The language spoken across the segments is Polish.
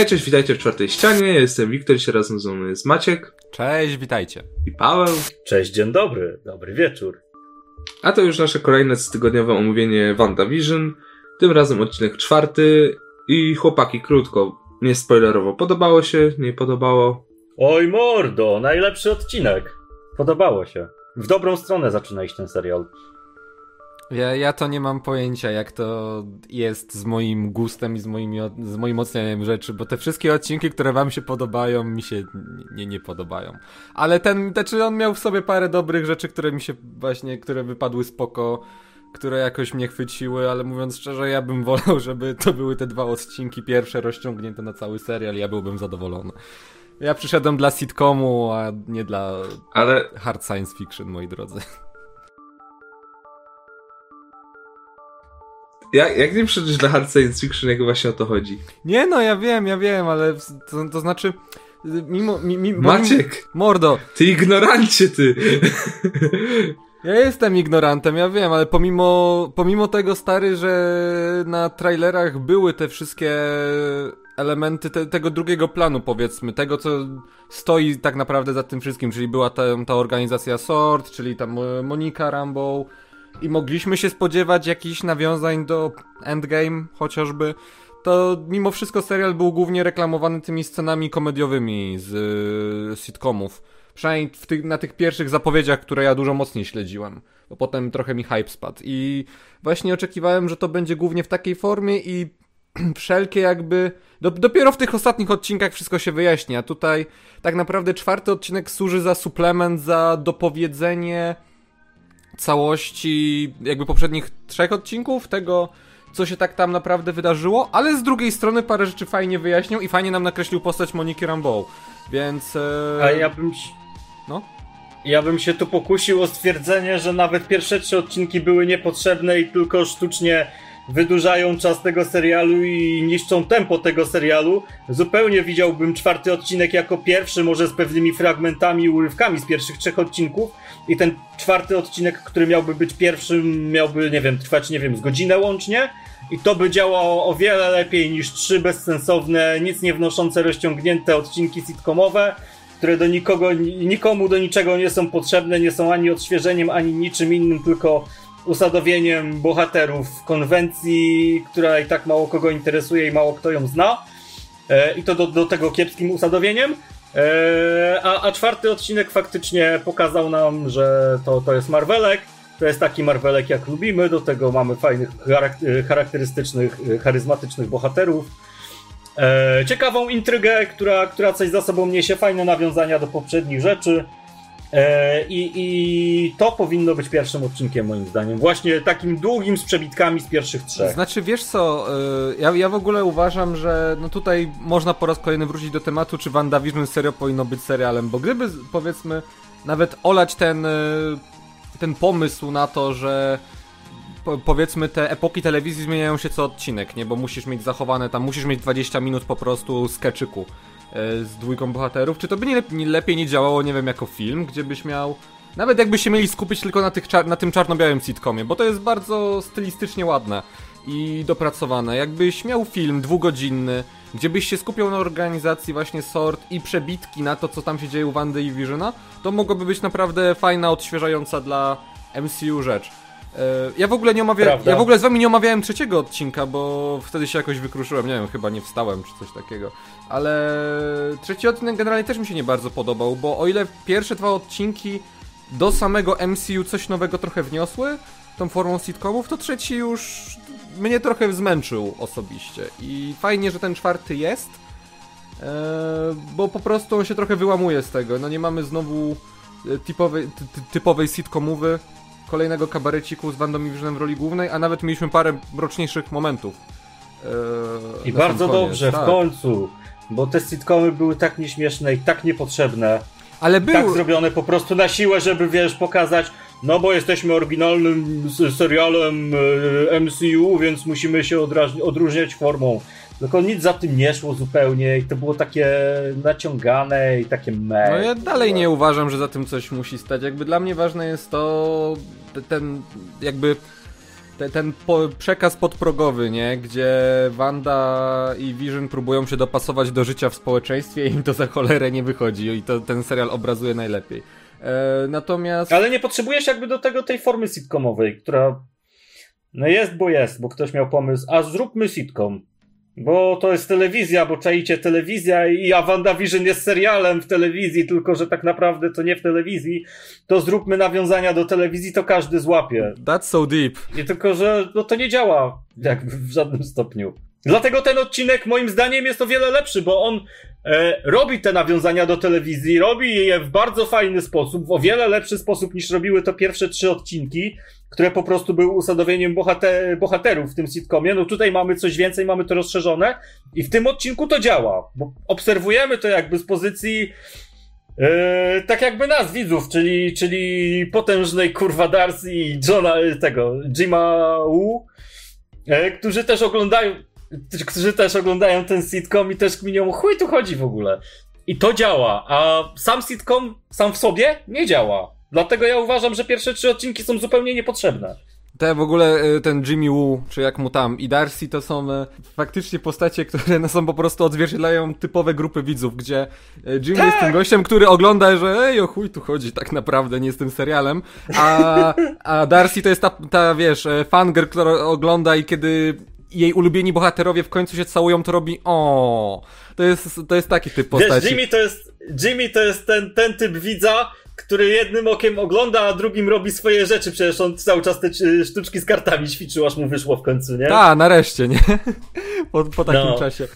Hej, cześć, witajcie w czwartej ścianie. Ja jestem Wiktor, dzisiaj razem ze mną jest Maciek Cześć, witajcie. i Paweł. Cześć, dzień dobry, dobry wieczór. A to już nasze kolejne tygodniowe omówienie WandaVision. Tym razem odcinek czwarty. I chłopaki, krótko, nie spoilerowo. Podobało się, nie podobało? Oj mordo, najlepszy odcinek. Podobało się. W dobrą stronę zaczyna iść ten serial. Ja, ja to nie mam pojęcia, jak to jest z moim gustem i z, moimi, z moim ocenianiem rzeczy, bo te wszystkie odcinki, które wam się podobają, mi się nie, nie podobają. Ale ten, znaczy on miał w sobie parę dobrych rzeczy, które mi się właśnie, które wypadły spoko, które jakoś mnie chwyciły, ale mówiąc szczerze, ja bym wolał, żeby to były te dwa odcinki pierwsze rozciągnięte na cały serial, ja byłbym zadowolony. Ja przyszedłem dla sitcomu, a nie dla Ale hard science fiction, moi drodzy. Jak, jak nie przyjdziesz dla hard science fiction, jak właśnie o to chodzi? Nie no, ja wiem, ja wiem, ale to, to znaczy... Mimo, mi, mi, Maciek, Mordo, ty ignorancie, ty! ja jestem ignorantem, ja wiem, ale pomimo, pomimo tego, stary, że na trailerach były te wszystkie elementy te, tego drugiego planu, powiedzmy, tego, co stoi tak naprawdę za tym wszystkim, czyli była ta, ta organizacja SWORD, czyli tam Monika Rambo i mogliśmy się spodziewać jakichś nawiązań do Endgame chociażby, to mimo wszystko serial był głównie reklamowany tymi scenami komediowymi z y, sitcomów. Przynajmniej na tych pierwszych zapowiedziach, które ja dużo mocniej śledziłem. Bo potem trochę mi hype spadł. I właśnie oczekiwałem, że to będzie głównie w takiej formie i wszelkie jakby... Do, dopiero w tych ostatnich odcinkach wszystko się wyjaśni, a tutaj tak naprawdę czwarty odcinek służy za suplement, za dopowiedzenie całości jakby poprzednich trzech odcinków, tego co się tak tam naprawdę wydarzyło, ale z drugiej strony parę rzeczy fajnie wyjaśnił i fajnie nam nakreślił postać Moniki Rambeau, więc... E... A ja bym. No? Ja bym się tu pokusił o stwierdzenie, że nawet pierwsze trzy odcinki były niepotrzebne i tylko sztucznie wydłużają czas tego serialu i niszczą tempo tego serialu. Zupełnie widziałbym czwarty odcinek jako pierwszy, może z pewnymi fragmentami i urywkami z pierwszych trzech odcinków. I ten czwarty odcinek, który miałby być pierwszym, miałby, nie wiem, trwać, nie wiem, z godzinę łącznie. I to by działało o wiele lepiej niż trzy bezsensowne, nic nie wnoszące, rozciągnięte odcinki sitcomowe, które do nikogo, nikomu do niczego nie są potrzebne, nie są ani odświeżeniem, ani niczym innym, tylko usadowieniem bohaterów w konwencji, która i tak mało kogo interesuje i mało kto ją zna. E, I to do, do tego kiepskim usadowieniem. E, a, a czwarty odcinek faktycznie pokazał nam, że to, to jest Marvelek. To jest taki Marvelek, jak lubimy. Do tego mamy fajnych, charak- charakterystycznych, e, charyzmatycznych bohaterów. E, ciekawą intrygę, która, która coś za sobą niesie, fajne nawiązania do poprzednich rzeczy. E, i, I to powinno być pierwszym odcinkiem, moim zdaniem. Właśnie takim długim z przebitkami z pierwszych trzech. Znaczy, wiesz co, y, ja, ja w ogóle uważam, że no tutaj można po raz kolejny wrócić do tematu, czy WandaVision serio powinno być serialem, bo gdyby, powiedzmy, nawet olać ten, y, ten pomysł na to, że po, powiedzmy te epoki telewizji zmieniają się co odcinek, nie? Bo musisz mieć zachowane tam, musisz mieć 20 minut po prostu skeczyku z dwójką bohaterów. Czy to by nie, lep- nie lepiej nie działało, nie wiem, jako film, gdzie byś miał... Nawet jakby się mieli skupić tylko na, tych na tym czarno-białym sitcomie, bo to jest bardzo stylistycznie ładne i dopracowane. Jakbyś miał film dwugodzinny, gdzie byś się skupiał na organizacji właśnie sort i przebitki na to, co tam się dzieje u Wandy i Visiona, to mogłoby być naprawdę fajna, odświeżająca dla MCU rzecz. E, Ja w ogóle nie omawiałem, ja w ogóle z wami nie omawiałem trzeciego odcinka, bo wtedy się jakoś wykruszyłem, nie wiem, chyba nie wstałem czy coś takiego. Ale trzeci odcinek generalnie też mi się nie bardzo podobał, bo o ile pierwsze dwa odcinki do samego MCU coś nowego trochę wniosły, tą formą sitcomów, to trzeci już mnie trochę zmęczył osobiście. I fajnie, że ten czwarty jest, e, bo po prostu on się trochę wyłamuje z tego. No nie mamy znowu e, typowej, ty, ty, typowej sitcomowy, kolejnego kabareciku z Wandą i Visionem w roli głównej, a nawet mieliśmy parę mroczniejszych momentów. e, I bardzo dobrze, tak. w końcu. Bo te sitcomy były tak nieśmieszne i tak niepotrzebne. Ale był... Tak zrobione po prostu na siłę, żeby wiesz, pokazać, no bo jesteśmy oryginalnym serialem e, MCU, więc musimy się odróżniać formą. Tylko nic za tym nie szło zupełnie i to było takie naciągane i takie me. No ja dalej nie uważam, że za tym coś musi stać. Jakby dla mnie ważne jest to, ten, jakby te, ten po, przekaz podprogowy, nie? Gdzie Wanda i Vision próbują się dopasować do życia w społeczeństwie i im to za cholerę nie wychodzi i to ten serial obrazuje najlepiej. E, natomiast... Ale nie potrzebujesz jakby do tego tej formy sitcomowej, która no jest, bo jest, bo ktoś miał pomysł, a zróbmy sitcom. Bo to jest telewizja, bo czaicie telewizja i a WandaVision jest serialem w telewizji, tylko że tak naprawdę to nie w telewizji, to zróbmy nawiązania do telewizji, to każdy złapie. That's so deep. I tylko, że no to nie działa jakby w żadnym stopniu. Dlatego ten odcinek moim zdaniem jest o wiele lepszy, bo on robi te nawiązania do telewizji, robi je w bardzo fajny sposób, w o wiele lepszy sposób niż robiły to pierwsze trzy odcinki, które po prostu były usadowieniem bohater bohaterów w tym sitcomie. No tutaj mamy coś więcej, mamy to rozszerzone i w tym odcinku to działa, bo obserwujemy to jakby z pozycji e, tak jakby nas, widzów, czyli, czyli potężnej kurwa Darcy i Johna, tego, Jima Wu, e, którzy też oglądają, którzy też oglądają ten sitcom i też kminią, chuj tu chodzi w ogóle. I to działa, a sam sitcom sam w sobie nie działa. Dlatego ja uważam, że pierwsze trzy odcinki są zupełnie niepotrzebne. Te w ogóle y, ten Jimmy Woo, czy jak mu tam, i Darcy to są e, faktycznie postacie, które no, są po prostu odzwierciedlają typowe grupy widzów, gdzie e, Jimmy tak! jest tym gościem, który ogląda, że ej, o chuj tu chodzi tak naprawdę, nie z tym serialem, a, a Darcy to jest ta, ta wiesz, e, fangirl, która ogląda i kiedy jej ulubieni bohaterowie w końcu się całują, to robi o. To jest, to jest taki typ postaci. Wiesz, Jimmy to jest, Jimmy to jest ten, ten typ widza, który jednym okiem ogląda, a drugim robi swoje rzeczy. Przecież on cały czas te sztuczki z kartami ćwiczył, aż mu wyszło w końcu, nie? Tak, nareszcie, nie? Po, po takim no. czasie.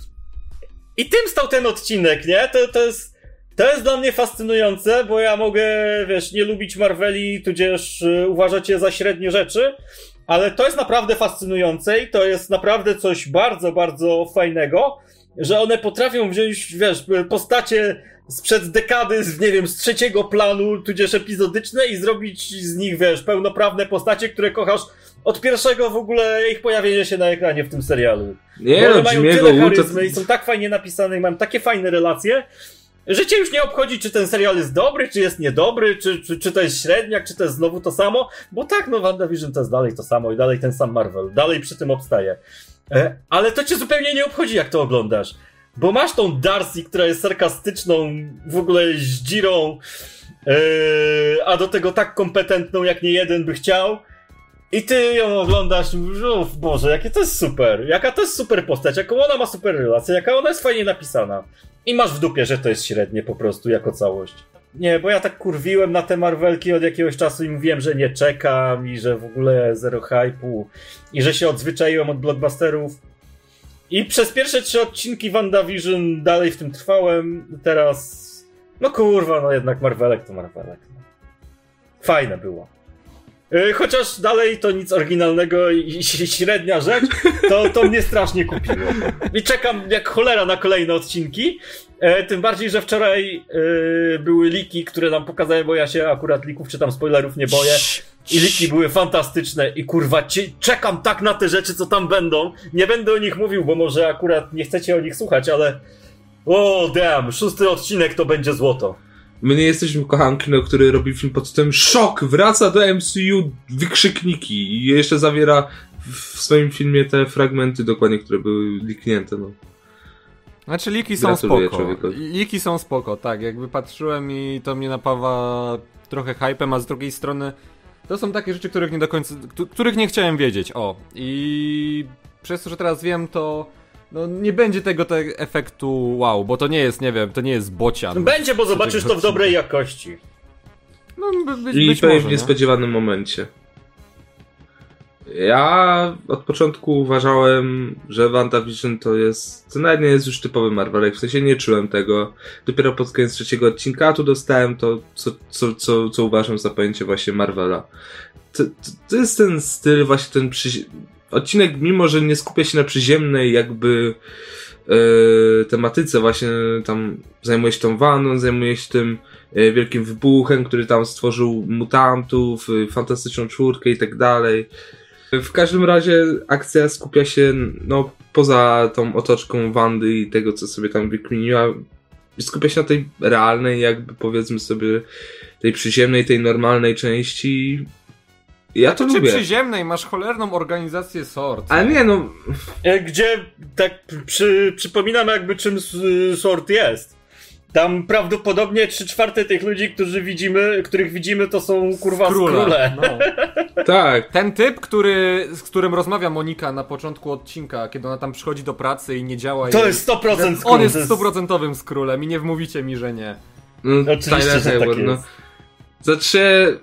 I tym stał ten odcinek, nie? To, to jest... To jest dla mnie fascynujące, bo ja mogę, wiesz, nie lubić Marveli, tudzież y, uważać je za średnie rzeczy, ale to jest naprawdę fascynujące i to jest naprawdę coś bardzo, bardzo fajnego, że one potrafią wziąć, wiesz, postacie sprzed dekady, z, nie wiem, z trzeciego planu, tudzież epizodyczne i zrobić z nich, wiesz, pełnoprawne postacie, które kochasz od pierwszego w ogóle ich pojawienia się na ekranie w tym serialu. Nie, Bo one no, mają tyle charyzmy to... i są tak fajnie napisane i mają takie fajne relacje, że cię już nie obchodzi, czy ten serial jest dobry, czy jest niedobry, czy, czy, czy to jest średniak, czy to jest znowu to samo, bo tak, no WandaVision to jest dalej to samo i dalej ten sam Marvel, dalej przy tym obstaje. E, ale to cię zupełnie nie obchodzi, jak to oglądasz. Bo masz tą Darcy, która jest sarkastyczną, w ogóle zdzirą, yy, a do tego tak kompetentną, jak nie jeden by chciał. I ty ją oglądasz i mówisz, Boże, jakie to jest super, jaka to jest super postać, jaką ona ma super relację, jaka ona jest fajnie napisana. I masz w dupie, że to jest średnie po prostu, jako całość. Nie, bo ja tak kurwiłem na te Marvelki od jakiegoś czasu i mówiłem, że nie czekam i że w ogóle zero hype'u i że się odzwyczaiłem od blockbusterów. I przez pierwsze trzy odcinki WandaVision dalej w tym trwałem. Teraz. No kurwa, no jednak Marvelek to Marvelek. No. Fajne było. Y, chociaż dalej to nic oryginalnego i średnia rzecz, to, to mnie strasznie kupiło. I czekam jak cholera na kolejne odcinki. E, tym bardziej, że wczoraj e, były liki, które nam pokazały, bo ja się akurat lików czy tam spoilerów nie boję. I liki były fantastyczne i kurwa, czekam tak na te rzeczy, co tam będą. Nie będę o nich mówił, bo może akurat nie chcecie o nich słuchać, ale... O, damn, szósty odcinek to będzie złoto. My nie jesteśmy kochanki, no, który robi film pod tytułem Szok! Wraca do MCU! Wykrzykniki! I jeszcze zawiera w swoim filmie te fragmenty dokładnie, które były liknięte, no. Znaczy liki są spoko. Człowiekowi. Liki są spoko, tak. Jakby patrzyłem i to mnie napawa trochę hypem, a z drugiej strony to są takie rzeczy, których nie do końca, których nie chciałem wiedzieć. O. I przez to, że teraz wiem, to no nie będzie tego, tego efektu wow, bo to nie jest, nie wiem, to nie jest bocian. Będzie, bo zobaczysz to w dobrej jakości. No, być, I być może, w niespodziewanym momencie. Ja od początku uważałem, że WandaVision to jest. To nawet nie jest już typowy Marvelek, w sensie nie czułem tego. Dopiero pod koniec trzeciego odcinka, tu dostałem to, co, co, co, co uważam za pojęcie właśnie Marvela. To, to, to jest ten styl, właśnie ten przy... odcinek, mimo że nie skupia się na przyziemnej, jakby yy, tematyce, właśnie tam zajmuje się tą wanną, zajmuje się tym yy, wielkim wybuchem, który tam stworzył mutantów, yy, fantastyczną czwórkę i tak dalej. W każdym razie akcja skupia się, no, poza tą otoczką Wandy i tego, co sobie tam wykminiła, skupia się na tej realnej, jakby powiedzmy sobie, tej przyziemnej, tej normalnej części. Ja to Czy lubię. przyziemnej masz cholerną organizację SWORD. A nie, no, E, Gdzie tak przy, przypominam jakby czym sort jest. Tam prawdopodobnie trzy czwarte tych ludzi, którzy widzimy, których widzimy, to są kurwa Skróle. No. tak. Ten typ, który, z którym rozmawia Monika na początku odcinka, kiedy ona tam przychodzi do pracy i nie działa. To jej- jest 100% skról. On jest to jest- stuprocentowym skrólem i nie wmówicie mi, że nie. No, Oczywiście, Tyler że tak Hayward, no. Znaczy,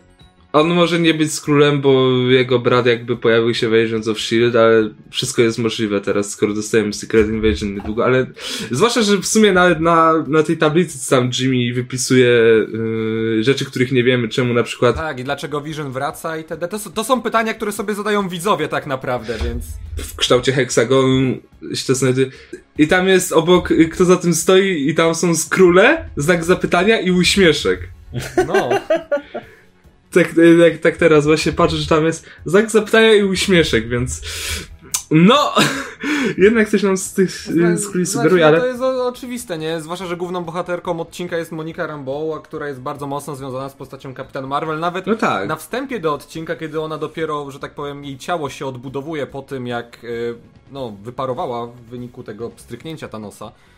on może nie być z królem, bo jego brat jakby pojawił się w Agents of S.H.I.E.L.D., ale wszystko jest możliwe teraz, skoro dostajemy Secret Invasion niedługo, ale zwłaszcza, że w sumie nawet na, na tej tablicy tam Jimmy wypisuje yy, rzeczy, których nie wiemy, czemu na przykład Tak, i dlaczego Vision wraca i itd. To, to są pytania, które sobie zadają widzowie tak naprawdę, więc... w kształcie heksagonu się to znajduje. I tam jest obok, kto za tym stoi, i tam są skróle, znak zapytania i uśmieszek. No. Tak, jak, tak teraz właśnie patrzę, że tam jest znak zapytania i uśmieszek, więc no, jednak coś nam z tych y, skróli sugeruje, Znaczy, no ale To jest oczywiste, nie? Zwłaszcza, że główną bohaterką odcinka jest Monika Rambeau, która jest bardzo mocno związana z postacią Kapitan Marvel. Nawet no tak. na wstępie do odcinka, kiedy ona dopiero, że tak powiem, jej ciało się odbudowuje po tym, jak y, no, wyparowała w wyniku tego stryknięcia Thanosa, e,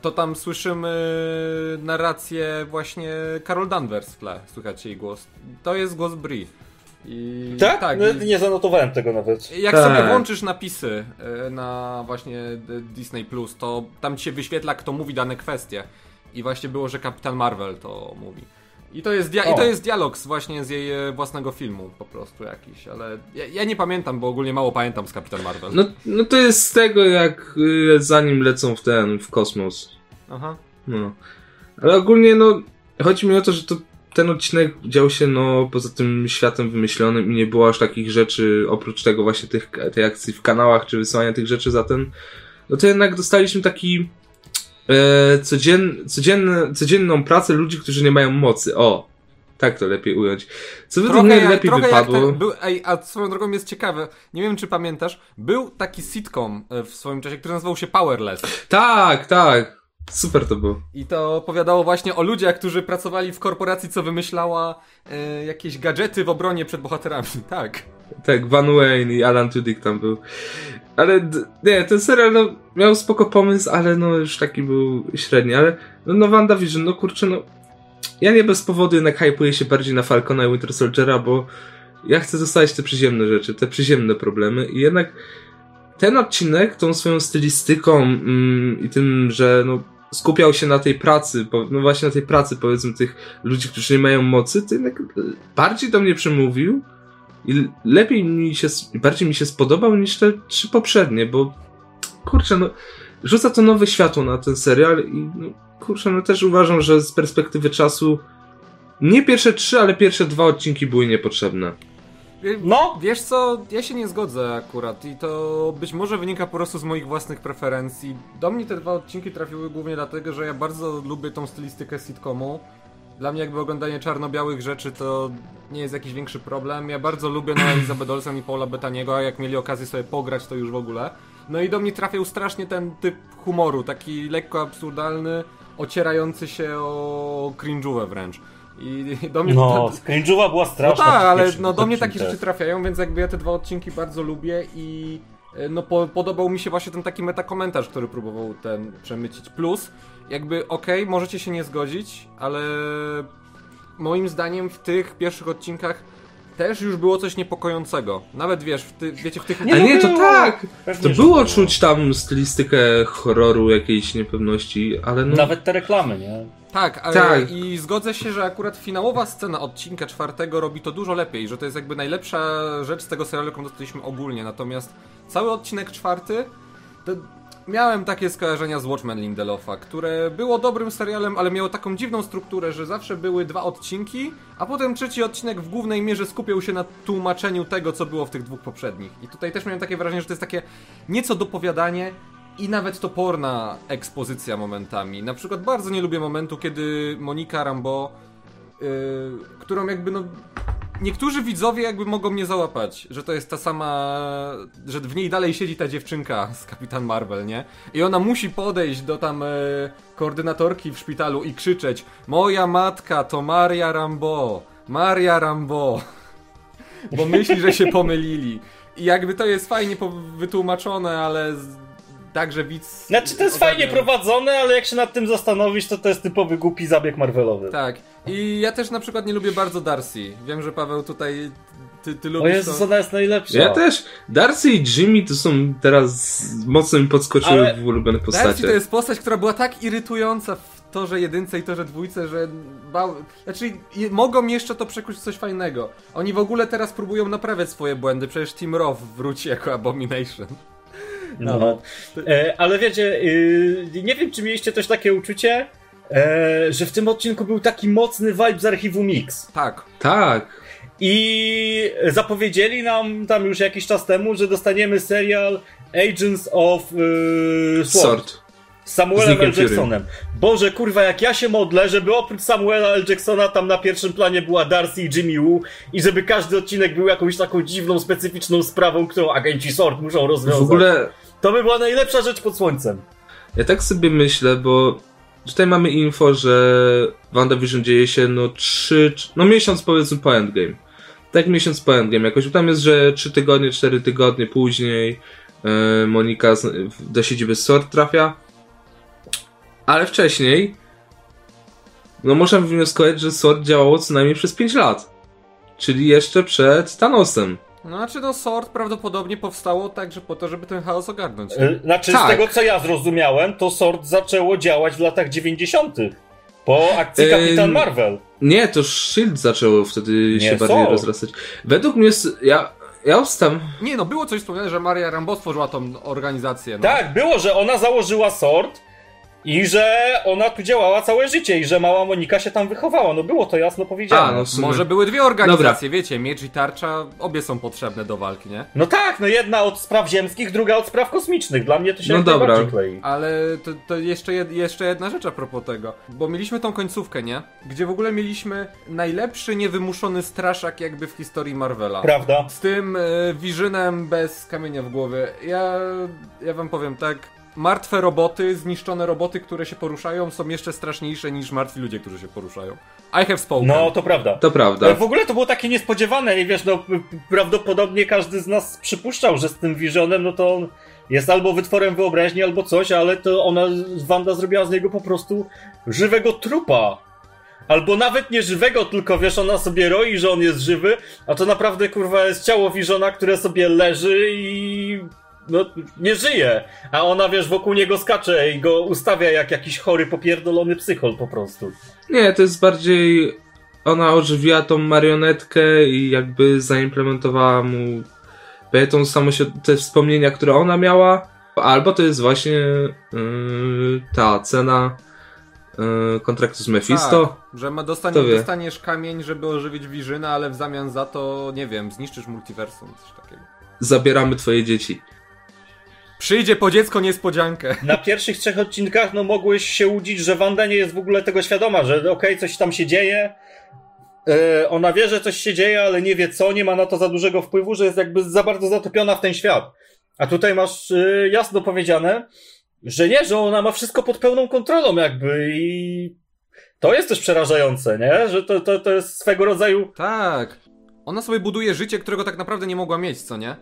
to tam słyszymy narrację właśnie Carol Danvers w tle. Słychać jej głos. To jest głos Brie. I, Tak? tak No, i- Nie zanotowałem tego nawet. jak Tak. sobie włączysz napisy e, na właśnie Disney Plus, to tam ci się wyświetla, kto mówi dane kwestie. I właśnie było, że Kapitan Marvel to mówi. I to jest, dia- i to jest dialog z właśnie z jej e, własnego filmu po prostu jakiś, ale ja, ja nie pamiętam, bo ogólnie mało pamiętam z Kapitan Marvel. No, no to jest z tego, jak y, zanim lecą w ten, w kosmos. Aha. No. Ale ogólnie, no, chodzi mi o to, że to ten odcinek dział się, no, poza tym światem wymyślonym i nie było aż takich rzeczy, oprócz tego właśnie tych, tej akcji w kanałach, czy wysyłania tych rzeczy za ten, no to jednak dostaliśmy taki e, codzien, codzienne, codzienną pracę ludzi, którzy nie mają mocy. O! Tak to lepiej ująć. Co Trochę, jak, lepiej trochę jak wypadło. ten, był, ej, a swoją drogą jest ciekawe, nie wiem czy pamiętasz, był taki sitcom e, w swoim czasie, który nazywał się Powerless. Tak, tak. Super to było. I to opowiadało właśnie o ludziach, którzy pracowali w korporacji, co wymyślała e, jakieś gadżety w obronie przed bohaterami. Tak. Tak, Van Wayne i Alan Tudyk tam był. Ale nie, ten serial no, miał spoko pomysł, ale no już taki był średni, ale no, no WandaVision, no kurczę, no ja nie bez powodu jednak hypuję się bardziej na Falcona i Winter Soldiera, bo ja chcę zostawić te przyziemne rzeczy, te przyziemne problemy i jednak ten odcinek tą swoją stylistyką mm, i tym, że no skupiał się na tej pracy, no właśnie na tej pracy powiedzmy tych ludzi, którzy nie mają mocy, to jednak bardziej do mnie przemówił i lepiej mi się, bardziej mi się spodobał niż te trzy poprzednie, bo kurczę, no rzuca to nowe światło na ten serial i no, kurczę, no też uważam, że z perspektywy czasu nie pierwsze trzy, ale pierwsze dwa odcinki były niepotrzebne. No! Wiesz co, ja się nie zgodzę akurat i to być może wynika po prostu z moich własnych preferencji. Do mnie te dwa odcinki trafiły głównie dlatego, że ja bardzo lubię tą stylistykę sitcomu. Dla mnie jakby oglądanie czarno-białych rzeczy to nie jest jakiś większy problem. Ja bardzo lubię no, Elizabeth Olsen i Paula Bettaniego, a jak mieli okazję sobie pograć to już w ogóle. No i do mnie trafiał strasznie ten typ humoru, taki lekko absurdalny, ocierający się o cringe'ówę wręcz. I do mnie No, cringe'owa była no straszna. tak, w ale pierwszym no do mnie takie rzeczy trafiają, więc jakby ja te dwa odcinki bardzo lubię i e, no po, podobał mi się właśnie ten taki metakomentarz, który próbował ten przemycić. Plus, jakby okej, możecie się nie zgodzić, ale moim zdaniem w tych pierwszych odcinkach też już było coś niepokojącego. Nawet wiesz, w ty, wiecie, w tych... Nie, A no nie, to było. tak! Pewnie, To było było. czuć tam stylistykę horroru, jakiejś niepewności, ale no... Nawet te reklamy, nie? Tak, ale Tak. i zgodzę się, że akurat finałowa scena odcinka czwartego robi to dużo lepiej, że to jest jakby najlepsza rzecz z tego serialu, jaką dostaliśmy ogólnie. Natomiast cały odcinek czwarty, to miałem takie skojarzenia z Watchmen Lindelofa, które było dobrym serialem, ale miało taką dziwną strukturę, że zawsze były dwa odcinki, a potem trzeci odcinek w głównej mierze skupiał się na tłumaczeniu tego, co było w tych dwóch poprzednich. I tutaj też miałem takie wrażenie, że to jest takie nieco dopowiadanie i nawet toporna ekspozycja momentami. Na przykład bardzo nie lubię momentu, kiedy Monika Rambo, yy, którą jakby no. Niektórzy widzowie jakby mogą mnie załapać, że to jest ta sama, że w niej dalej siedzi ta dziewczynka z Kapitan Marvel, nie? I ona musi podejść do tam e, koordynatorki w szpitalu i krzyczeć Moja matka to Maria Rambo, Maria Rambo. bo myśli, że się pomylili. I jakby to jest fajnie wytłumaczone, ale także widz... Znaczy to jest ogarnia. fajnie prowadzone, ale jak się nad tym zastanowić, to to jest typowy głupi zabieg Marvelowy. Tak. I ja też na przykład nie lubię bardzo Darcy. Wiem, że Paweł tutaj ty, ty lubisz o Jezus, to... ona jest najlepsza. Ja też. Darcy i Jimmy to są teraz mocno mi podskoczyły Ale w ulubione postacie. Darcy to jest postać, która była tak irytująca w torze jedynce i torze dwójce, że bał... Znaczy, mogą jeszcze to przekuć coś fajnego. Oni w ogóle teraz próbują naprawiać swoje błędy, przecież Team Roth wróci jako Abomination. No. no. E, ale wiecie, yy, nie wiem, czy mieliście też takie uczucie, e, że w tym odcinku był taki mocny vibe z archiwum Mix. Tak. Tak. I zapowiedzieli nam tam już jakiś czas temu, że dostaniemy serial Agents of yy, Sword. Sword. Z Samuelem L. Jacksonem. Boże, kurwa, jak ja się modlę, żeby oprócz Samuela L. Jacksona tam na pierwszym planie była Darcy i Jimmy Woo i żeby każdy odcinek był jakąś taką dziwną, specyficzną sprawą, którą agenci Sword muszą rozwiązać. W ogóle... To by była najlepsza rzecz pod słońcem. Ja tak sobie myślę, bo tutaj mamy info, że WandaVision dzieje się no trzy, no miesiąc powiedzmy po Endgame tak miesiąc po Endgame jakoś. Tam jest, że 3 tygodnie, 4 tygodnie później yy, Monika do siedziby SWORD trafia. Ale wcześniej no można wywnioskować, że SWORD działało co najmniej przez 5 lat. Czyli jeszcze przed Thanosem. No, znaczy, no, Sword prawdopodobnie powstało także po to, żeby ten chaos ogarnąć. Yy, znaczy, tak. z tego co ja zrozumiałem, to Sword zaczęło działać w latach 90. Po akcji Kapitan Marvel. Nie, to Shield zaczęło wtedy nie się bardziej rozrastać. Według mnie, ja, ja ustam. Nie no, było coś wspomniane, że Maria Rambo stworzyła tą organizację. No. Tak, było, że ona założyła SWORD i że ona tu działała całe życie i że mała Monika się tam wychowała. No było to jasno powiedziane. A, no. Może były dwie organizacje, Dobra. wiecie, miecz i tarcza, obie są potrzebne do walki, nie? No tak, no jedna od spraw ziemskich, druga od spraw kosmicznych. Dla mnie to się no dobra. klei. Ale to, to jeszcze, jed, jeszcze jedna rzecz a propos tego. Bo mieliśmy tą końcówkę, nie? Gdzie w ogóle mieliśmy najlepszy niewymuszony straszak jakby w historii Marvela. Prawda. Z tym y, bez kamienia w głowie. Ja, ja wam powiem tak martwe roboty, zniszczone roboty, które się poruszają, są jeszcze straszniejsze niż martwi ludzie, którzy się poruszają. I have spoken. No, to prawda. To prawda. W ogóle to było takie niespodziewane i wiesz, no prawdopodobnie każdy z nas przypuszczał, że z tym Visionem, no to on jest albo wytworem wyobraźni, albo coś, ale to ona, Wanda zrobiła z niego po prostu żywego trupa. Albo nawet nie żywego, tylko wiesz, ona sobie roi, że on jest żywy, a to naprawdę kurwa jest ciało Visiona, które sobie leży i no, nie żyje, a ona, wiesz, wokół niego skacze i go ustawia jak jakiś chory, popierdolony psychol po prostu. Nie, to jest bardziej... Ona ożywiła tą marionetkę i jakby zaimplementowała mu tą samą te wspomnienia, które ona miała, albo to jest właśnie yy, ta cena yy, kontraktu z Mephisto. Tak, że ma dostanie, dostaniesz kamień, żeby ożywić Wirzyna, ale w zamian za to, nie wiem, zniszczysz multiversum, coś takiego. Zabieramy twoje dzieci. Przyjdzie po dziecko niespodziankę. Na pierwszych trzech odcinkach no mogłeś się łudzić, że Wanda nie jest w ogóle tego świadoma, że okej, okay, coś tam się dzieje. Yy, ona wie, że coś się dzieje, ale nie wie co, nie ma na to za dużego wpływu, że jest jakby za bardzo zatopiona w ten świat. A tutaj masz yy, jasno powiedziane, że nie, że ona ma wszystko pod pełną kontrolą jakby i to jest też przerażające, nie? Że to, to, to jest swego rodzaju... Tak. Ona sobie buduje życie, którego tak naprawdę nie mogła mieć, co nie?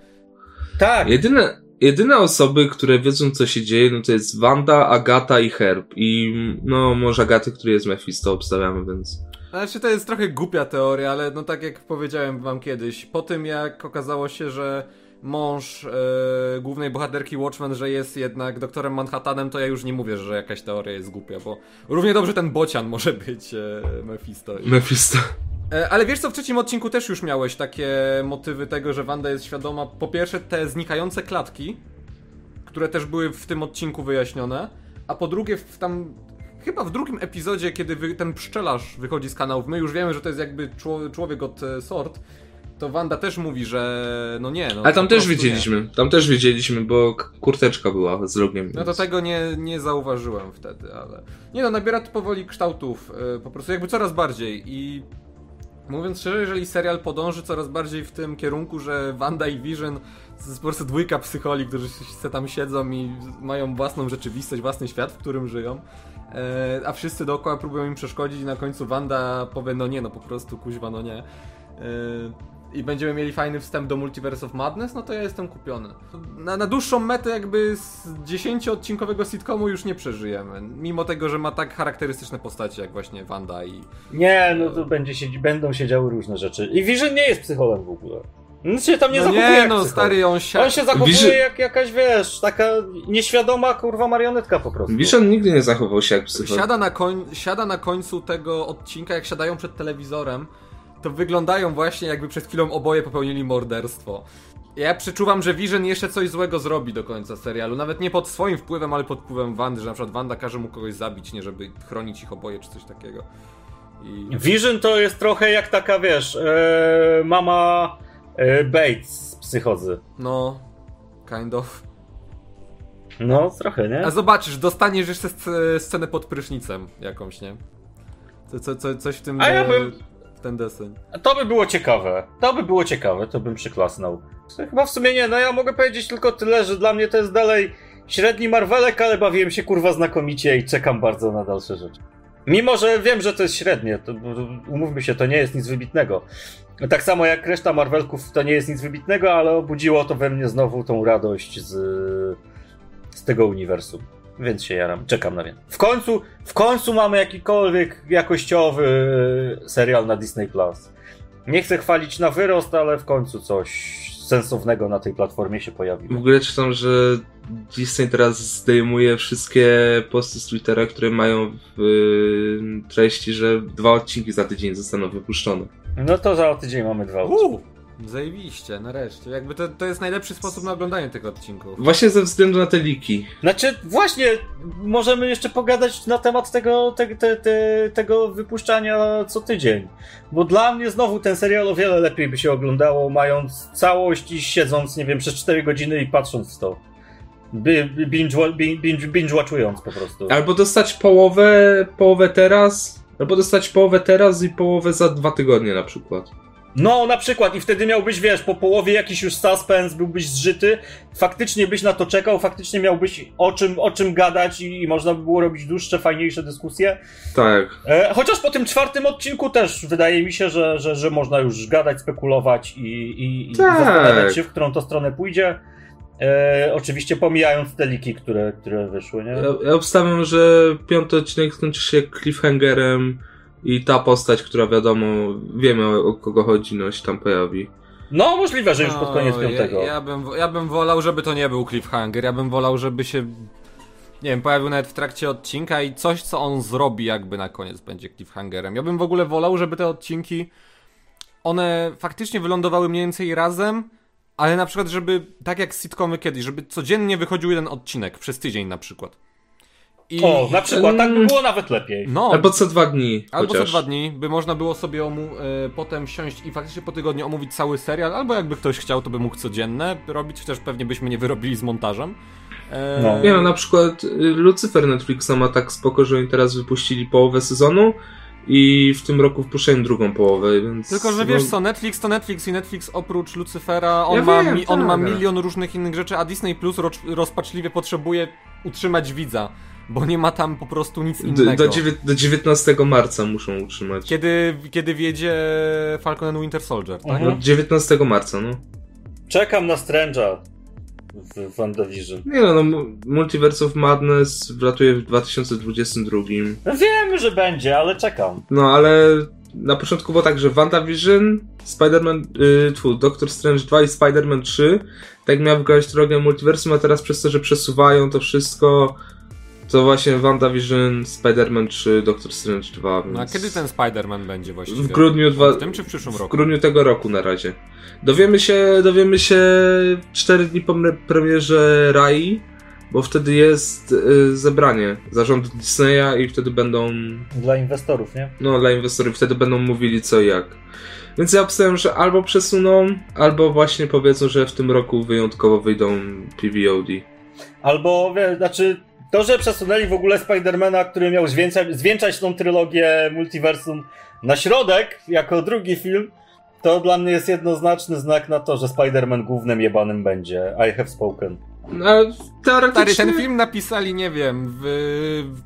Tak. Jedyne, jedyne osoby, które wiedzą, co się dzieje, no to jest Wanda, Agata i Herb. I no, może Agaty, który jest Mephisto, obstawiamy, więc. Znaczy, to jest trochę głupia teoria, ale no tak jak powiedziałem wam kiedyś, po tym jak okazało się, że mąż e, głównej bohaterki Watchmen, że jest jednak doktorem Manhattanem, to ja już nie mówię, że jakaś teoria jest głupia, bo równie dobrze ten bocian może być e, Mephisto. Mephisto. E, ale wiesz co, w trzecim odcinku też już miałeś takie motywy tego, że Wanda jest świadoma. Po pierwsze, te znikające klatki, które też były w tym odcinku wyjaśnione, a po drugie, w tam. Chyba w drugim epizodzie, kiedy ten pszczelarz wychodzi z kanałów, my już wiemy, że to jest jakby człowiek od e, sort, to Wanda też mówi, że no nie. No, Ale tam też wiedzieliśmy, nie. tam też wiedzieliśmy, bo kurteczka była z logiem. No to tego nie, nie zauważyłem wtedy, ale... Nie no, nabiera to powoli kształtów, yy, po prostu jakby coraz bardziej i Mówiąc szczerze, jeżeli serial podąży coraz bardziej w tym kierunku, że Wanda i Vision to jest po prostu dwójka psycholi, którzy się tam siedzą i mają własną rzeczywistość, własny świat, w którym żyją, e, a wszyscy dookoła próbują im przeszkodzić i na końcu Wanda powie, no nie, no po prostu kuźwa, no nie. E, i będziemy mieli fajny wstęp do Multiverse of Madness, no to ja jestem kupiony. Na, na dłuższą metę jakby z 10-odcinkowego sitcomu już nie przeżyjemy. Mimo tego, że ma tak charakterystyczne postacie jak właśnie Wanda i... Nie, no to będzie się, będą się działy różne rzeczy. I Vision nie jest psycholem w ogóle. Nic się tam nie no zachowuje nie, jak no psychol. stary, on się... On się zachowuje Vision- jak jakaś, wiesz, taka nieświadoma kurwa marionetka po prostu. Vision nigdy nie zachował się jak psychol. Siada na, koń, siada na końcu tego odcinka, jak siadają przed telewizorem, to wyglądają właśnie jakby przed chwilą oboje popełnili morderstwo. Ja przeczuwam, że Vision jeszcze coś złego zrobi do końca serialu. Nawet nie pod swoim wpływem, ale pod wpływem Wandy, że na przykład Wanda każe mu kogoś zabić, nie żeby chronić ich oboje czy coś takiego. I... Vision to jest trochę jak taka, wiesz, e, mama e, Bates z psychozy. No, kind of. No, trochę, nie? A zobaczysz, dostaniesz jeszcze sc- scenę pod prysznicem jakąś, nie? Co, co, co, coś w tym... A ja e, bym- Ten deseń. To by było ciekawe. To by było ciekawe, to bym przyklasnął. Chyba w sumie nie, no ja mogę powiedzieć tylko tyle, że dla mnie to jest dalej średni Marvelek, ale bawiłem się kurwa znakomicie i czekam bardzo na dalsze rzeczy. Mimo, że wiem, że to jest średnie, to umówmy się, to nie jest nic wybitnego. Tak samo jak reszta Marvelków to nie jest nic wybitnego, ale obudziło to we mnie znowu tą radość z, z tego uniwersum. Więc się jaram, czekam na więcej. W końcu, w końcu mamy jakikolwiek jakościowy serial na Disney Plus. Nie chcę chwalić na wyrost, ale w końcu coś sensownego na tej platformie się W pojawiło. ogóle czytam, że Disney teraz zdejmuje wszystkie posty z Twittera, które mają w y, treści, że dwa odcinki za tydzień zostaną wypuszczone. No to za tydzień mamy dwa Uuu, zajebiście, nareszcie. Jakby to, to jest najlepszy sposób na oglądanie tych odcinków. Właśnie ze względu na te liki. Znaczy, właśnie, możemy jeszcze pogadać na temat tego, te, te, te, tego wypuszczania co tydzień. Bo dla mnie znowu ten serial o wiele lepiej by się oglądało, mając całość i siedząc, nie wiem, przez 4 godziny i patrząc w to. Bi- bi- Binge, po prostu. Albo dostać połowę, połowę teraz, albo dostać połowę teraz i połowę za dwa tygodnie na przykład. No, na przykład, i wtedy miałbyś, wiesz, po połowie jakiś już suspens, byłbyś zżyty, faktycznie byś na to czekał, faktycznie miałbyś o czym, o czym gadać i, i można by było robić dłuższe, fajniejsze dyskusje. Tak. E, chociaż po tym czwartym odcinku też wydaje mi się, że, że, że można już gadać, spekulować i, i, i Tak. zastanawiać się, w którą to stronę pójdzie. E, oczywiście pomijając te liki, które, które wyszły, nie? Ja, ja obstawiam, że piąty odcinek skończy się cliffhangerem i ta postać, która wiadomo, wiemy o, o kogo chodzi, no się tam pojawi. No, możliwe, że już pod koniec No, piątego. Ja, ja, bym, ja bym wolał, żeby to nie był cliffhanger. Ja bym wolał, żeby się. Nie wiem, pojawił nawet w trakcie odcinka i coś, co on zrobi, jakby na koniec będzie cliffhangerem. Ja bym w ogóle wolał, żeby te odcinki. One faktycznie wylądowały mniej więcej razem, ale na przykład, żeby tak jak sitcomy kiedyś, żeby codziennie wychodził jeden odcinek przez tydzień na przykład. I, O, na przykład, tak by było nawet lepiej. No, Albo co dwa dni. Albo chociaż. co dwa dni, by można było sobie omu- e, potem siąść i faktycznie po tygodniu omówić cały serial, albo jakby ktoś chciał, to by mógł codzienne robić, chociaż pewnie byśmy nie wyrobili z montażem. E, No. Nie no, na przykład y, Lucifer Netflixa ma tak spoko, że oni teraz wypuścili połowę sezonu i w tym roku wpuszczają drugą połowę, więc... Tylko, że wiesz no, co, Netflix to Netflix i Netflix oprócz Lucyfera, on, Ja ma, wiem, mi, on tak, ma milion różnych innych rzeczy, a Disney Plus ro- rozpaczliwie potrzebuje utrzymać widza, bo nie ma tam po prostu nic innego. do, do 19 marca muszą utrzymać. Kiedy, kiedy wjedzie Falcon and Winter Soldier, tak? Mhm. No, 19 marca, no. Czekam na Strange'a w WandaVision. Nie no, no mu- Multiverse of Madness wlatuje w 2022. No wiemy, że będzie, ale czekam. No ale na początku było tak, że WandaVision, Spider-Man, y, tfu, Doctor Strange 2 i Spider-Man 3 tak miał wygrać drogę multiversum, a teraz przez to, że przesuwają to wszystko, to właśnie WandaVision, Spider-Man 3, Doctor Strange 2. Więc No a kiedy ten Spider-Man będzie właściwie? W grudniu dwa... W tym czy w przyszłym W roku? grudniu tego roku na razie. Dowiemy się, dowiemy się 4 dni po pre- premierze Rai, bo wtedy jest y, zebranie zarządu Disneya i wtedy będą Dla inwestorów, nie? no dla inwestorów wtedy będą mówili co i jak. Więc ja obstawiam, że albo przesuną, albo właśnie powiedzą, że w tym roku wyjątkowo wyjdą PVOD. Albo, wie, znaczy, to, że przesunęli w ogóle Spidermana, który miał zwieńczać, zwieńczać tą trylogię multiversum na środek, jako drugi film, to dla mnie jest jednoznaczny znak na to, że Spider-Man głównym jebanym będzie. I have spoken. No, teoretycznie... Stary, ten film napisali, nie wiem, w,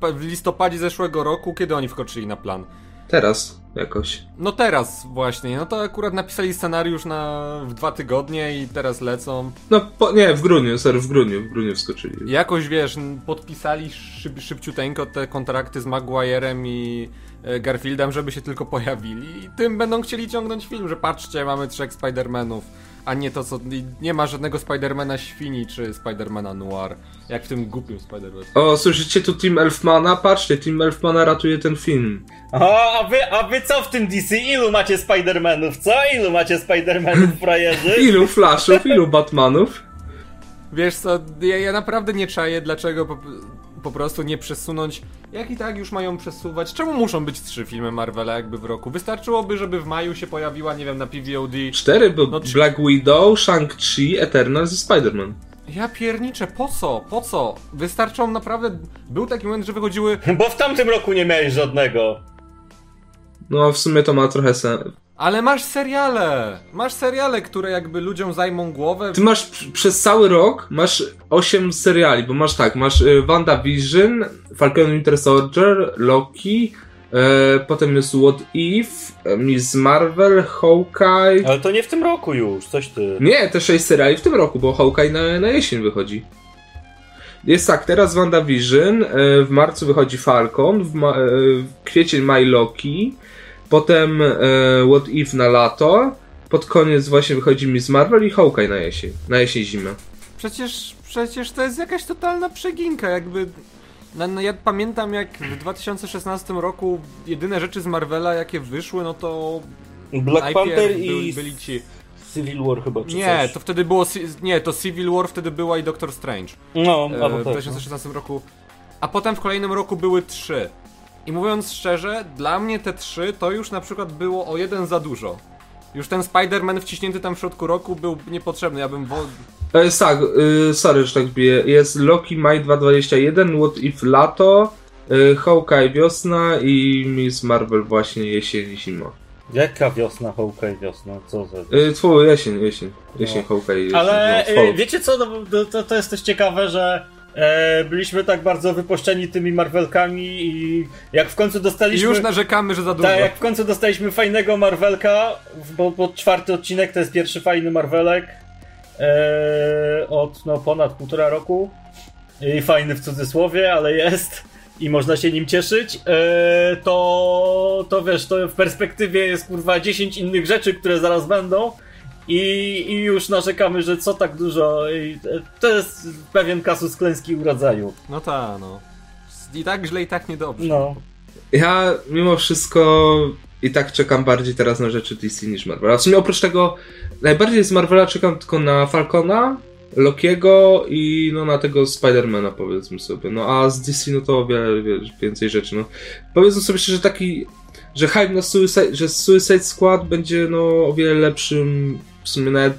w, w listopadzie zeszłego roku, kiedy oni wkroczyli na plan. Teraz. Jakoś. No teraz właśnie, no to akurat napisali scenariusz na w dwa tygodnie i teraz lecą. No po, nie, w grudniu, sorry, w grudniu, w grudniu wskoczyli. Jakoś wiesz, podpisali szyb, szybciuteńko te kontrakty z Maguirem i e, Garfieldem, żeby się tylko pojawili i tym będą chcieli ciągnąć film, że patrzcie, mamy trzech Spider-Manów a nie to co. Nie ma żadnego Spidermana świni czy Spidermana noir, jak w tym głupim Spider-Man. O, słyszycie tu Team Elfmana? Patrzcie, Team Elfmana ratuje ten film. O, a wy, a wy co w tym DC? Ilu macie Spidermanów, co? Ilu macie Spidermanów, frajerzy? ilu Flashów, ilu Batmanów? Wiesz co, ja, ja naprawdę nie czaję, dlaczego po, prostu nie przesunąć. Jak i tak już mają przesuwać. Czemu muszą być trzy filmy Marvela jakby w roku? Wystarczyłoby, żeby w maju się pojawiła, nie wiem, na PVOD. Cztery, bo no, Black Widow, Shang-Chi, Eternals i Spider-Man. Ja pierniczę, po co? Po co? Wystarczą naprawdę. Był taki moment, że wychodziły. Bo w tamtym roku nie miałeś żadnego. No, w sumie to ma trochę sens. Ale masz seriale! Masz seriale, które jakby ludziom zajmą głowę. Ty masz przez cały rok masz 8 seriali, bo masz tak, masz y, WandaVision, Falcon Winter Soldier, Loki, e, potem jest What If, Miss Marvel, Hawkeye. Ale to nie w tym roku już, coś ty. Nie, te 6 seriali w tym roku, bo Hawkeye na, na jesień wychodzi. Jest tak, teraz WandaVision, e, w marcu wychodzi Falcon, w, ma, e, w kwiecień maj Loki, Potem e, What If na lato. Pod koniec właśnie wychodzi Miss Marvel i Hawkeye na jesień. Na jesień zimę. Przecież, przecież to jest jakaś totalna przeginka, jakby... No, no, ja pamiętam jak w 2016 roku jedyne rzeczy z Marvela jakie wyszły, no to... Black Panther i... Byli ci... Civil War chyba, czy Nie, coś. to wtedy było... Nie, to Civil War wtedy była i Doctor Strange. No, e, w 2016 tak, no. roku. A potem w kolejnym roku były trzy. I mówiąc szczerze, dla mnie te trzy to już na przykład było o jeden za dużo. Już ten Spider-Man wciśnięty tam w środku roku był niepotrzebny, ja bym... Wo... E, tak, y, sorry, że tak bije. Jest Loki Maj 2021, What If lato, y, Hawkeye wiosna i Miss Marvel właśnie jesień zima. Jaka wiosna, Hawkeye wiosna? Co za... Y, twój, jesień, jesień. Jesień, no. Hawkeye, jesień. Ale no, wiecie co, no, to, to jest też ciekawe, że byliśmy tak bardzo wypuszczeni tymi Marvelkami i jak w końcu dostaliśmy... Już narzekamy, że za dużo. Tak, jak w końcu dostaliśmy fajnego Marvelka, bo, bo czwarty odcinek to jest pierwszy fajny Marvelek e, od no, ponad półtora roku. I fajny w cudzysłowie, ale jest i można się nim cieszyć, e, to, to wiesz, to w perspektywie jest kurwa 10 innych rzeczy, które zaraz będą i, I już narzekamy, że co tak dużo. I to jest pewien kasus klęski urodzaju. No tak, no. I tak źle, i tak niedobrze. No. Ja mimo wszystko i tak czekam bardziej teraz na rzeczy DC niż Marvel. A w sumie oprócz tego, najbardziej z Marvela czekam tylko na Falcona, Lokiego i no na tego Spidermana powiedzmy sobie. No a z DC no to o wiele, wiele więcej rzeczy. No. Powiedzmy sobie szczerze, że taki, że hype na Suicide, że Suicide Squad będzie no o wiele lepszym w sumie nawet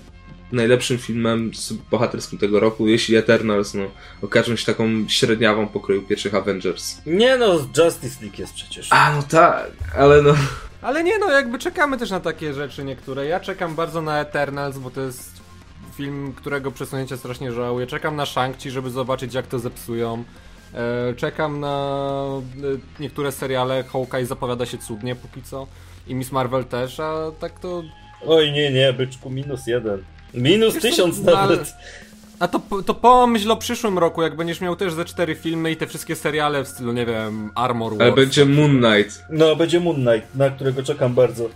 najlepszym filmem bohaterskim tego roku, jeśli Eternals, no, okażą się taką średniawą pokroju pierwszych Avengers. Nie no, Justice League jest przecież. A, no tak, ale no... Ale nie no, jakby czekamy też na takie rzeczy niektóre. Ja czekam bardzo na Eternals, bo to jest film, którego przesunięcia strasznie żałuję. Czekam na Shang-Chi, żeby zobaczyć jak to zepsują. E, czekam na e, niektóre seriale. Hawkeye zapowiada się cudnie póki co. I Miss Marvel też, a tak to Oj, nie, nie, byczku, minus jeden. Minus Wiesz, tysiąc no, nawet. A to, to pomyśl o przyszłym roku, jak będziesz miał też ze cztery filmy i te wszystkie seriale w stylu, nie wiem, Armor Wars. Ale będzie Moon Knight. No, będzie Moon Knight, na którego czekam bardzo.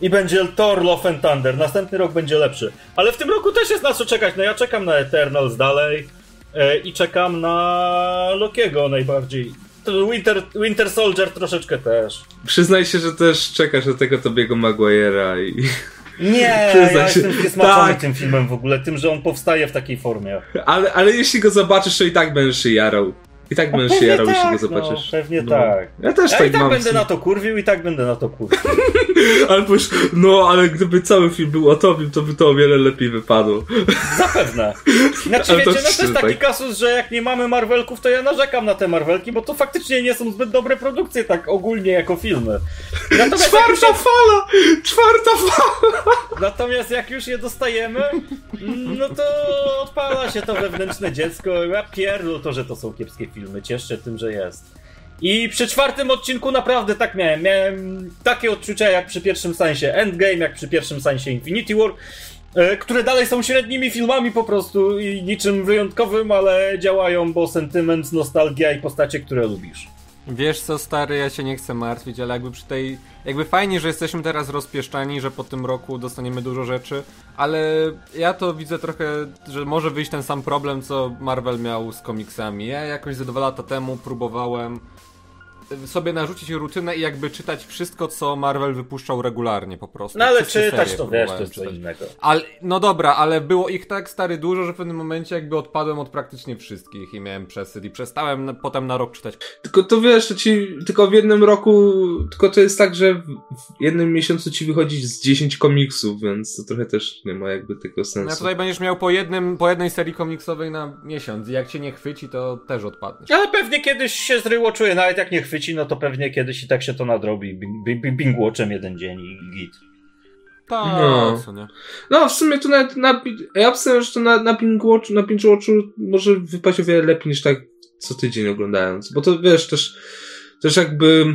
I będzie Thor Love and Thunder. Następny rok będzie lepszy. Ale w tym roku też jest na co czekać. No ja czekam na Eternals dalej. E, I czekam na Lokiego najbardziej. Winter, Winter Soldier troszeczkę też. Przyznaj się, że też czekasz na tego Tobiego Maguire'a i... Nie, ja się. jestem zniesmaczony tak. tym filmem w ogóle, tym, że on powstaje w takiej formie. Ale, ale jeśli go zobaczysz, to i tak będziesz się jarał. I tak będziesz się jarał, tak, jeśli go tak, zobaczysz. No, pewnie no. tak. Ja też ja tak i tak mam. będę na to kurwił, i tak będę na to kurwił. ale już, no, ale gdyby cały film był o tobie, to by to o wiele lepiej wypadło. Zapewne. Znaczy, ale wiecie, to, no to jest taki tak. kasus, że jak nie mamy Marvelków, to ja narzekam na te Marvelki, bo to faktycznie nie są zbyt dobre produkcje, tak ogólnie jako filmy. Natomiast czwarta fala! Czwarta fala! Natomiast jak już je dostajemy, no to odpala się to wewnętrzne dziecko. Ja pierdolę to, że to są kiepskie filmy. Cieszcie tym, że jest. I przy czwartym odcinku naprawdę tak miałem. Miałem takie odczucia jak przy pierwszym sensie Endgame, jak przy pierwszym sensie Infinity War, e, które dalej są średnimi filmami po prostu i niczym wyjątkowym, ale działają, bo sentyment, nostalgia i postacie, które lubisz. Wiesz co, stary, ja się nie chcę martwić, ale jakby przy tej. Jakby fajnie, że jesteśmy teraz rozpieszczani, że po tym roku dostaniemy dużo rzeczy, ale ja to widzę trochę, że może wyjść ten sam problem, co Marvel miał z komiksami. Ja jakoś ze dwa lata temu próbowałem sobie narzucić rutynę i jakby czytać wszystko, co Marvel wypuszczał regularnie po prostu. No ale czytać to wiesz, to jest co innego. Ale, no dobra, ale było ich tak stary dużo, że w pewnym momencie jakby odpadłem od praktycznie wszystkich i miałem przesyt i przestałem na, potem na rok czytać. Tylko to wiesz, to ci tylko w jednym roku, tylko to jest tak, że w jednym miesiącu ci wychodzić z 10 komiksów, więc to trochę też nie ma jakby tego sensu. No tutaj będziesz miał po, jednym, po jednej serii komiksowej na miesiąc i jak cię nie chwyci, to też odpadniesz. Ale pewnie kiedyś się zryło nawet jak nie chwyci chwyci, no to pewnie kiedyś i tak się to nadrobi. Bing-watchem jeden dzień i git. Tak, no. Nie? no, w sumie to nawet na, ja myślę, że to na, na Bing-watchu, na Binge-watchu może wypaść o wiele lepiej niż tak co tydzień oglądając, bo to wiesz, też, też jakby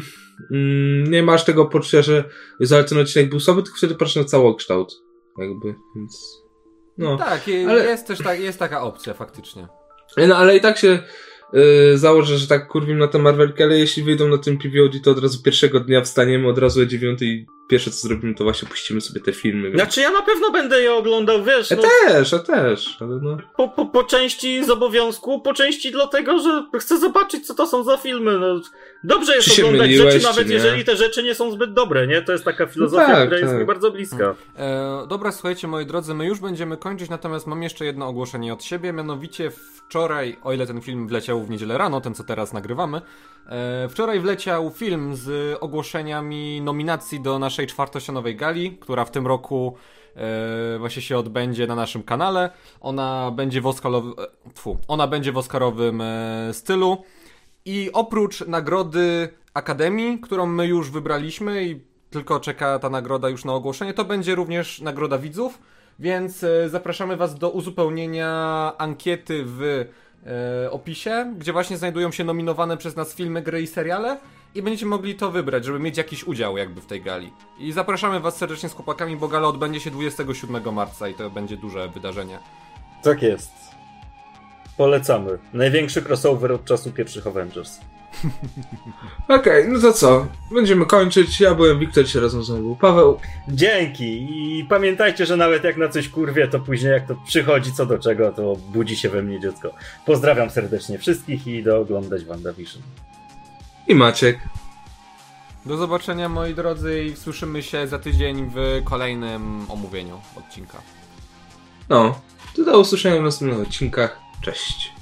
mm, nie masz tego poczucia, że ale ten odcinek był słaby, tylko wtedy patrzysz na całokształt, jakby, więc no. Tak, ale... jest też tak, jest taka opcja faktycznie. No, ale i tak się yy, założę, że tak kurwim na te Marvelki, ale jeśli wyjdą na tym PVOD, to od razu pierwszego dnia wstaniemy, od razu o dziewiątej pierwsze co zrobimy, to właśnie puścimy sobie te filmy. Więc... Znaczy ja na pewno będę je oglądał, wiesz. Ja no, też, ja też, ale no. Po, po, po części z obowiązku, po części dlatego, że chcę zobaczyć, co to są za filmy. No, dobrze jest czy oglądać rzeczy, nawet nie? jeżeli te rzeczy nie są zbyt dobre, nie? To jest taka filozofia, no tak, która tak. jest mi bardzo bliska. E, dobra, słuchajcie, moi drodzy, my już będziemy kończyć, natomiast mam jeszcze jedno ogłoszenie od siebie, mianowicie wczoraj, o ile ten film wleciał w niedzielę rano, ten co teraz nagrywamy, e, wczoraj wleciał film z ogłoszeniami nominacji do naszej czwartosionowej gali, która w tym roku e, właśnie się odbędzie na naszym kanale. Ona będzie w, e, tfu, ona będzie w Oscarowym e, stylu. I oprócz nagrody Akademii, którą my już wybraliśmy i tylko czeka ta nagroda już na ogłoszenie, to będzie również nagroda widzów, więc zapraszamy Was do uzupełnienia ankiety w opisie, gdzie właśnie znajdują się nominowane przez nas filmy, gry i seriale i będziecie mogli to wybrać, żeby mieć jakiś udział jakby w tej gali. I zapraszamy Was serdecznie z chłopakami, bo gala odbędzie się 27 marca i to będzie duże wydarzenie. Tak jest. Polecamy. Największy crossover od czasu pierwszych Avengers. Okej, okay, no to co? Będziemy kończyć. Ja byłem Wiktor, się razem z był Paweł. Dzięki. I pamiętajcie, że nawet jak na coś kurwie, to później jak to przychodzi co do czego, to budzi się we mnie dziecko. Pozdrawiam serdecznie wszystkich i do oglądać WandaVision i Maciek. Do zobaczenia moi drodzy i słyszymy się za tydzień w kolejnym omówieniu odcinka. No, to do usłyszenia w następnych odcinkach. Cześć.